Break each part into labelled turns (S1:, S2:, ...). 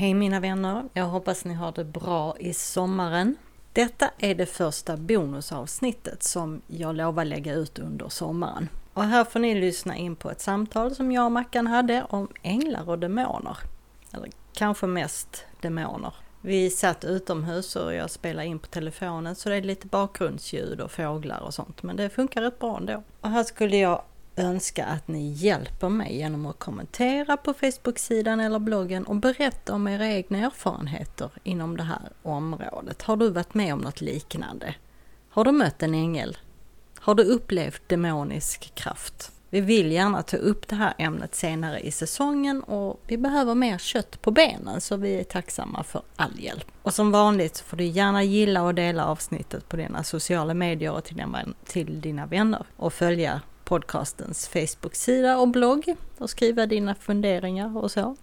S1: Hej mina vänner! Jag hoppas ni har det bra i sommaren. Detta är det första bonusavsnittet som jag lovar lägga ut under sommaren. Och här får ni lyssna in på ett samtal som jag och Mackan hade om änglar och demoner. Eller kanske mest demoner. Vi satt utomhus och jag spelade in på telefonen så det är lite bakgrundsljud och fåglar och sånt. Men det funkar rätt bra ändå. Och här skulle jag önska att ni hjälper mig genom att kommentera på Facebook-sidan eller bloggen och berätta om era egna erfarenheter inom det här området. Har du varit med om något liknande? Har du mött en ängel? Har du upplevt demonisk kraft? Vi vill gärna ta upp det här ämnet senare i säsongen och vi behöver mer kött på benen så vi är tacksamma för all hjälp. Och som vanligt får du gärna gilla och dela avsnittet på dina sociala medier och till dina vänner och följa podcastens Facebook-sida och blogg och skriva dina funderingar och så.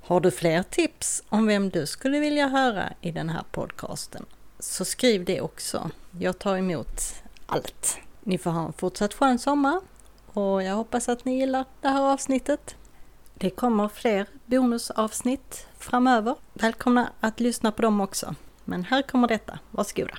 S1: Har du fler tips om vem du skulle vilja höra i den här podcasten så skriv det också. Jag tar emot allt. Ni får ha en fortsatt skön sommar och jag hoppas att ni gillar det här avsnittet. Det kommer fler bonusavsnitt framöver. Välkomna att lyssna på dem också. Men här kommer detta. Varsågoda!